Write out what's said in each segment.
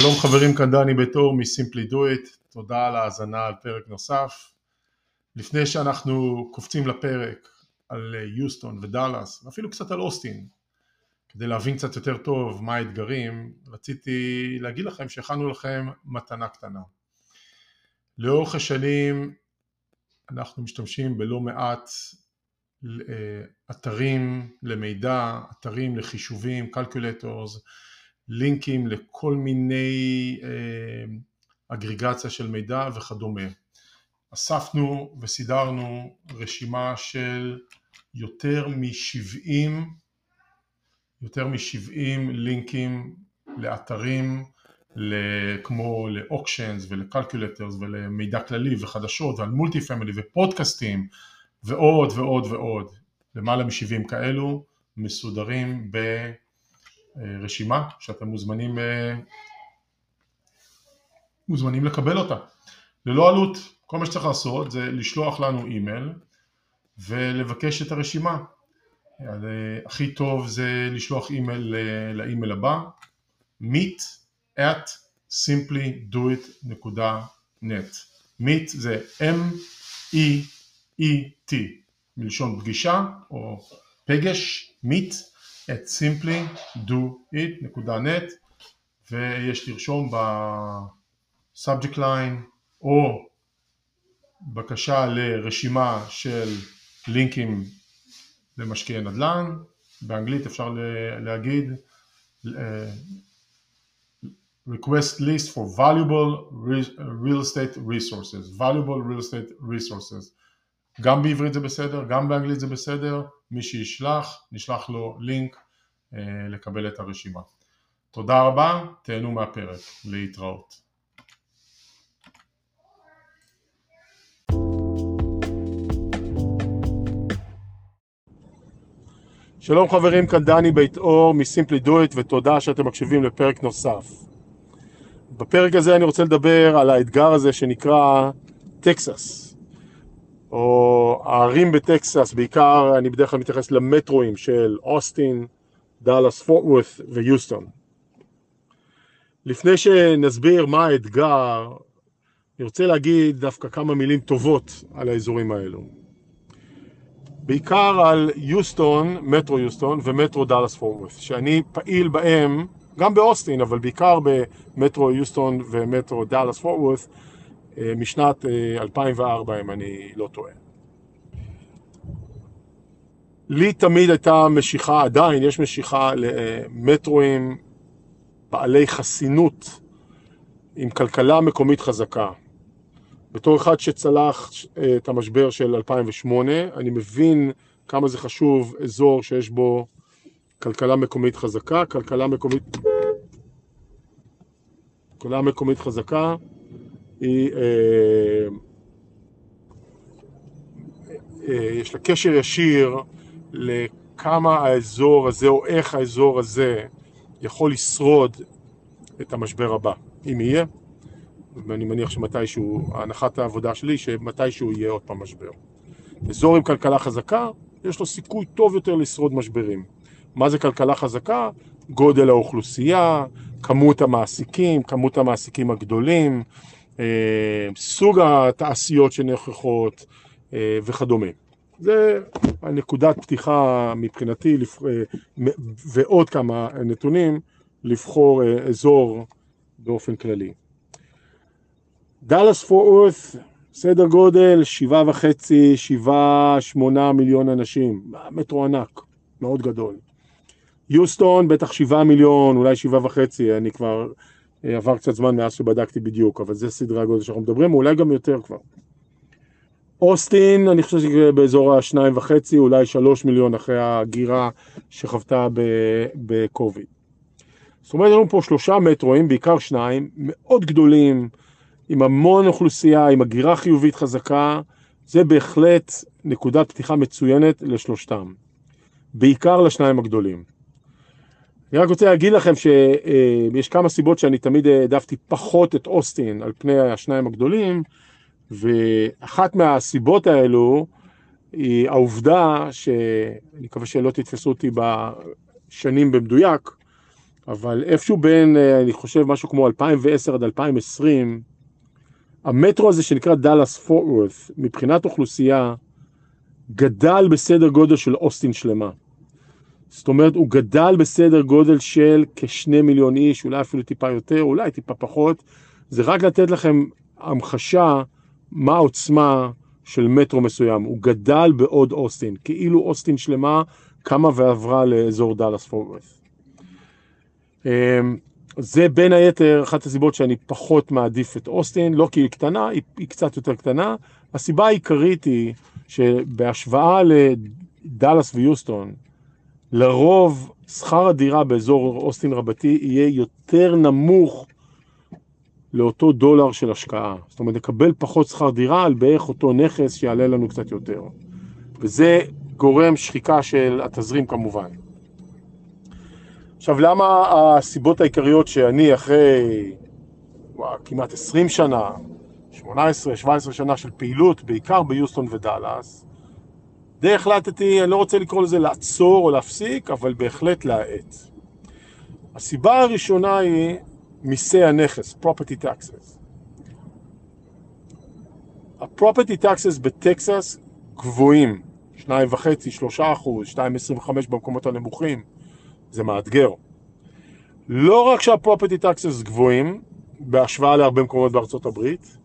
שלום חברים, כאן דני בית אור מ-Simply Do It, תודה על ההאזנה על פרק נוסף. לפני שאנחנו קופצים לפרק על יוסטון ודאלאס, ואפילו קצת על אוסטין, כדי להבין קצת יותר טוב מה האתגרים, רציתי להגיד לכם שהכנו לכם מתנה קטנה. לאורך השנים אנחנו משתמשים בלא מעט אה, אתרים למידע, אתרים לחישובים, calculators, לינקים לכל מיני אה, אגריגציה של מידע וכדומה. אספנו וסידרנו רשימה של יותר מ-70 יותר מ-70 לינקים לאתרים כמו לאוקשנס ולקלקולטרס ולמידע כללי וחדשות ועל מולטי פמילי ופודקאסטים ועוד ועוד ועוד למעלה מ-70 כאלו מסודרים ב... רשימה שאתם מוזמנים, אה, מוזמנים לקבל אותה. ללא עלות, כל מה שצריך לעשות זה לשלוח לנו אימייל ולבקש את הרשימה. אה, הכי טוב זה לשלוח אימייל אה, לאימייל הבא meet at simplydoit.net meet זה M-E-E-T מלשון פגישה או פגש meet at simplydoit.net ויש לרשום ב subject line או בקשה לרשימה של לינקים למשקיעי נדל"ן, באנגלית אפשר להגיד אה, request list for valuable real estate resources, valuable real estate resources גם בעברית זה בסדר, גם באנגלית זה בסדר, מי שישלח, נשלח לו לינק אה, לקבל את הרשימה. תודה רבה, תהנו מהפרק, להתראות. שלום חברים, כאן דני בית אור מ-Simply Do It ותודה שאתם מקשיבים לפרק נוסף. בפרק הזה אני רוצה לדבר על האתגר הזה שנקרא טקסס. או הערים בטקסס, בעיקר אני בדרך כלל מתייחס למטרואים של אוסטין, דאלאס, פורט ויוסטון. לפני שנסביר מה האתגר, אני רוצה להגיד דווקא כמה מילים טובות על האזורים האלו. בעיקר על יוסטון, מטרו יוסטון ומטרו דאלאס פורט, שאני פעיל בהם, גם באוסטין, אבל בעיקר במטרו יוסטון ומטרו דאלאס פורט, משנת 2004 אה, אם אני לא טועה. לי תמיד הייתה משיכה, עדיין יש משיכה למטרואים בעלי חסינות עם כלכלה מקומית חזקה. בתור אחד שצלח אה, את המשבר של 2008, אני מבין כמה זה חשוב אזור שיש בו כלכלה מקומית חזקה, כלכלה מקומית, כלכלה מקומית חזקה היא, אה, אה, יש לה קשר ישיר לכמה האזור הזה או איך האזור הזה יכול לשרוד את המשבר הבא, אם יהיה, ואני מניח שמתישהו, הנחת העבודה שלי שמתישהו יהיה עוד פעם משבר. אזור עם כלכלה חזקה, יש לו סיכוי טוב יותר לשרוד משברים. מה זה כלכלה חזקה? גודל האוכלוסייה, כמות המעסיקים, כמות המעסיקים הגדולים, סוג התעשיות שנוכחות אה, וכדומה. זה הנקודת פתיחה מבחינתי אה, ועוד כמה נתונים לבחור אזור באופן כללי. דאלאס פור ארת, סדר גודל שבעה וחצי, שבעה, שמונה מיליון אנשים, מטרו ענק, מאוד גדול. יוסטון בטח שבעה מיליון, אולי שבעה וחצי, אני כבר אה, עבר קצת זמן מאז שבדקתי בדיוק, אבל זה סדרי הגודל שאנחנו מדברים, אולי גם יותר כבר. אוסטין, אני חושב שזה באזור השניים וחצי, אולי שלוש מיליון אחרי הגירה שחוותה בקוביד. זאת אומרת, יש לנו פה שלושה מטרואים, בעיקר שניים, מאוד גדולים, עם המון אוכלוסייה, עם הגירה חיובית חזקה, זה בהחלט נקודת פתיחה מצוינת לשלושתם. בעיקר לשניים הגדולים. אני רק רוצה להגיד לכם שיש כמה סיבות שאני תמיד העדפתי פחות את אוסטין על פני השניים הגדולים, ואחת מהסיבות האלו היא העובדה, שאני מקווה שלא תתפסו אותי בשנים במדויק, אבל איפשהו בין, אה, אני חושב, משהו כמו 2010 עד 2020, המטרו הזה שנקרא דאלאס פורט מבחינת אוכלוסייה, גדל בסדר גודל של אוסטין שלמה. זאת אומרת, הוא גדל בסדר גודל של כשני מיליון איש, אולי אפילו טיפה יותר, אולי טיפה פחות. זה רק לתת לכם המחשה מה העוצמה של מטרו מסוים. הוא גדל בעוד אוסטין, כאילו אוסטין שלמה קמה ועברה לאזור דאלאס פורט. אמ, זה בין היתר אחת הסיבות שאני פחות מעדיף את אוסטין, לא כי היא קטנה, היא, היא קצת יותר קטנה. הסיבה העיקרית היא שבהשוואה לדאלאס ויוסטון, לרוב שכר הדירה באזור אוסטין רבתי יהיה יותר נמוך לאותו דולר של השקעה. זאת אומרת, נקבל פחות שכר דירה על בערך אותו נכס שיעלה לנו קצת יותר. וזה גורם שחיקה של התזרים כמובן. עכשיו, למה הסיבות העיקריות שאני אחרי ווא, כמעט 20 שנה, 18-17 שנה של פעילות, בעיקר ביוסטון ודאלאס, די החלטתי, אני לא רוצה לקרוא לזה לעצור או להפסיק, אבל בהחלט להאט. הסיבה הראשונה היא מיסי הנכס, property taxes. ה-property taxes בטקסס גבוהים, 2.5, 3 אחוז, 2.25 במקומות הנמוכים. זה מאתגר. לא רק שה-property taxes גבוהים, בהשוואה להרבה מקומות בארצות הברית,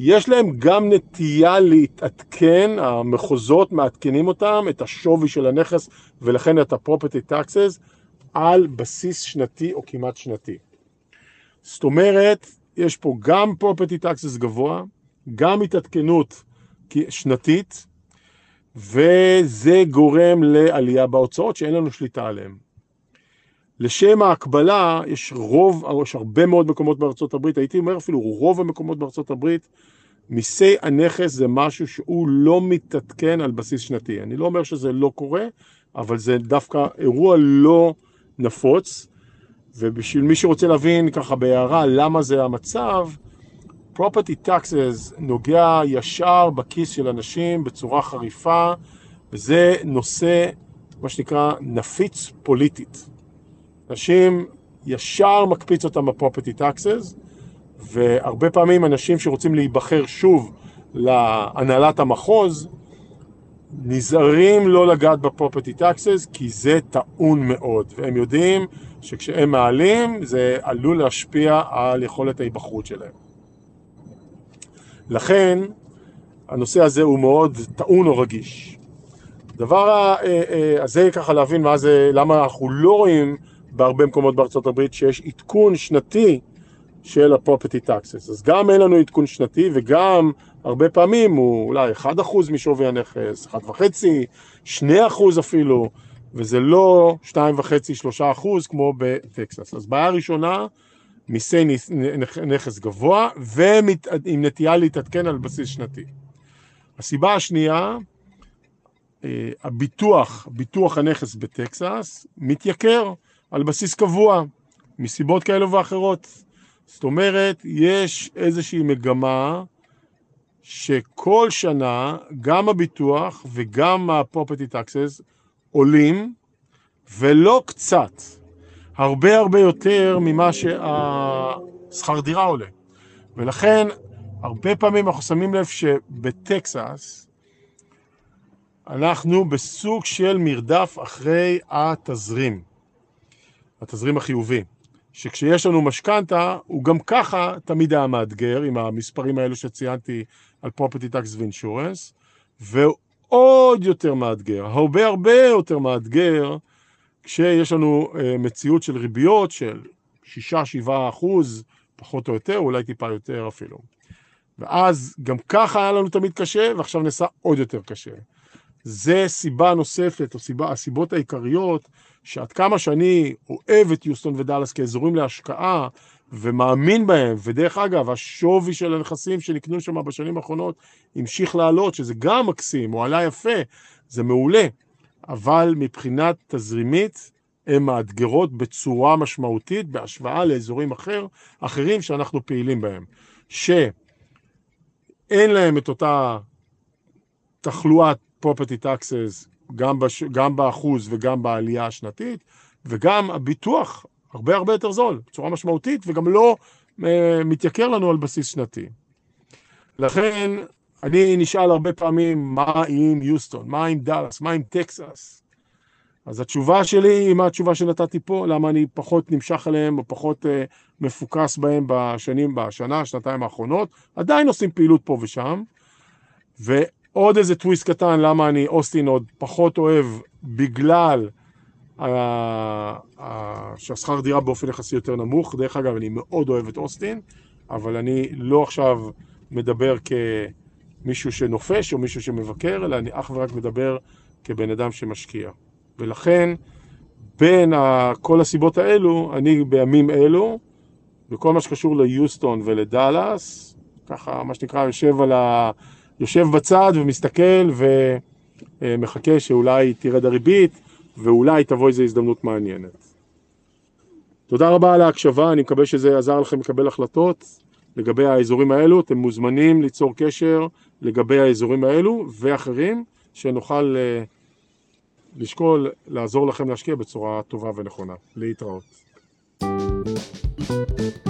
יש להם גם נטייה להתעדכן, המחוזות מעדכנים אותם, את השווי של הנכס ולכן את ה-property taxes על בסיס שנתי או כמעט שנתי. זאת אומרת, יש פה גם property taxes גבוה, גם התעדכנות שנתית, וזה גורם לעלייה בהוצאות שאין לנו שליטה עליהן. לשם ההקבלה, יש רוב, יש הרבה מאוד מקומות בארצות הברית, הייתי אומר אפילו רוב המקומות בארצות הברית, מיסי הנכס זה משהו שהוא לא מתעדכן על בסיס שנתי. אני לא אומר שזה לא קורה, אבל זה דווקא אירוע לא נפוץ, ובשביל מי שרוצה להבין ככה בהערה למה זה המצב, property taxes נוגע ישר בכיס של אנשים בצורה חריפה, וזה נושא, מה שנקרא, נפיץ פוליטית. אנשים ישר מקפיץ אותם בפרופטי טקסס, והרבה פעמים אנשים שרוצים להיבחר שוב להנהלת המחוז, נזהרים לא לגעת בפרופטי טקסס כי זה טעון מאוד, והם יודעים שכשהם מעלים זה עלול להשפיע על יכולת ההיבחרות שלהם. לכן הנושא הזה הוא מאוד טעון או רגיש. דבר הזה אה, אה, ככה להבין מה זה, למה אנחנו לא רואים בהרבה מקומות בארצות הברית שיש עדכון שנתי של ה-property taxes. אז גם אין לנו עדכון שנתי וגם הרבה פעמים הוא אולי 1% משווי הנכס, 1.5, 2% אפילו, וזה לא 2.5-3% כמו בטקסס. אז בעיה ראשונה, מיסי נכס גבוה ועם נטייה להתעדכן על בסיס שנתי. הסיבה השנייה, אה, הביטוח, ביטוח הנכס בטקסס מתייקר. על בסיס קבוע, מסיבות כאלו ואחרות. זאת אומרת, יש איזושהי מגמה שכל שנה גם הביטוח וגם ה-property taxes עולים, ולא קצת, הרבה הרבה יותר ממה שהשכר דירה עולה. ולכן, הרבה פעמים אנחנו שמים לב שבטקסס אנחנו בסוג של מרדף אחרי התזרים. התזרים החיובי, שכשיש לנו משכנתה, הוא גם ככה תמיד היה מאתגר, עם המספרים האלו שציינתי על property tax ו-insurance, ועוד יותר מאתגר, הרבה הרבה יותר מאתגר, כשיש לנו uh, מציאות של ריביות של 6-7 אחוז, פחות או יותר, אולי טיפה יותר אפילו. ואז גם ככה היה לנו תמיד קשה, ועכשיו נעשה עוד יותר קשה. זה סיבה נוספת, או סיבה, הסיבות העיקריות, שעד כמה שאני אוהב את יוסטון ודאלאס כאזורים להשקעה, ומאמין בהם, ודרך אגב, השווי של הנכסים שנקנו שם בשנים האחרונות המשיך לעלות, שזה גם מקסים, הוא עלה יפה, זה מעולה, אבל מבחינת תזרימית, הן מאתגרות בצורה משמעותית בהשוואה לאזורים אחר, אחרים שאנחנו פעילים בהם, שאין להם את אותה תחלואת property taxes גם, בש... גם באחוז וגם בעלייה השנתית, וגם הביטוח הרבה הרבה יותר זול, בצורה משמעותית, וגם לא אה, מתייקר לנו על בסיס שנתי. לכן, אני נשאל הרבה פעמים, מה עם יוסטון? מה עם דאלאס? מה עם טקסס? אז התשובה שלי היא מה התשובה שנתתי פה, למה אני פחות נמשך עליהם או פחות אה, מפוקס בהם בשנים, בשנה, שנתיים האחרונות. עדיין עושים פעילות פה ושם. ועוד איזה טוויסט קטן, למה אני אוסטין עוד פחות אוהב, בגלל שהשכר דירה באופן יחסי יותר נמוך. דרך אגב, אני מאוד אוהב את אוסטין, אבל אני לא עכשיו מדבר כמישהו שנופש או מישהו שמבקר, אלא אני אך ורק מדבר כבן אדם שמשקיע. ולכן, בין כל הסיבות האלו, אני בימים אלו, בכל מה שקשור ליוסטון ולדאלאס, ככה, מה שנקרא, יושב, ה... יושב בצד ומסתכל ומחכה שאולי תרד הריבית ואולי תבוא איזו הזדמנות מעניינת. תודה רבה על ההקשבה, אני מקווה שזה עזר לכם לקבל החלטות לגבי האזורים האלו. אתם מוזמנים ליצור קשר לגבי האזורים האלו ואחרים, שנוכל אה, לשקול לעזור לכם להשקיע בצורה טובה ונכונה. להתראות. thank you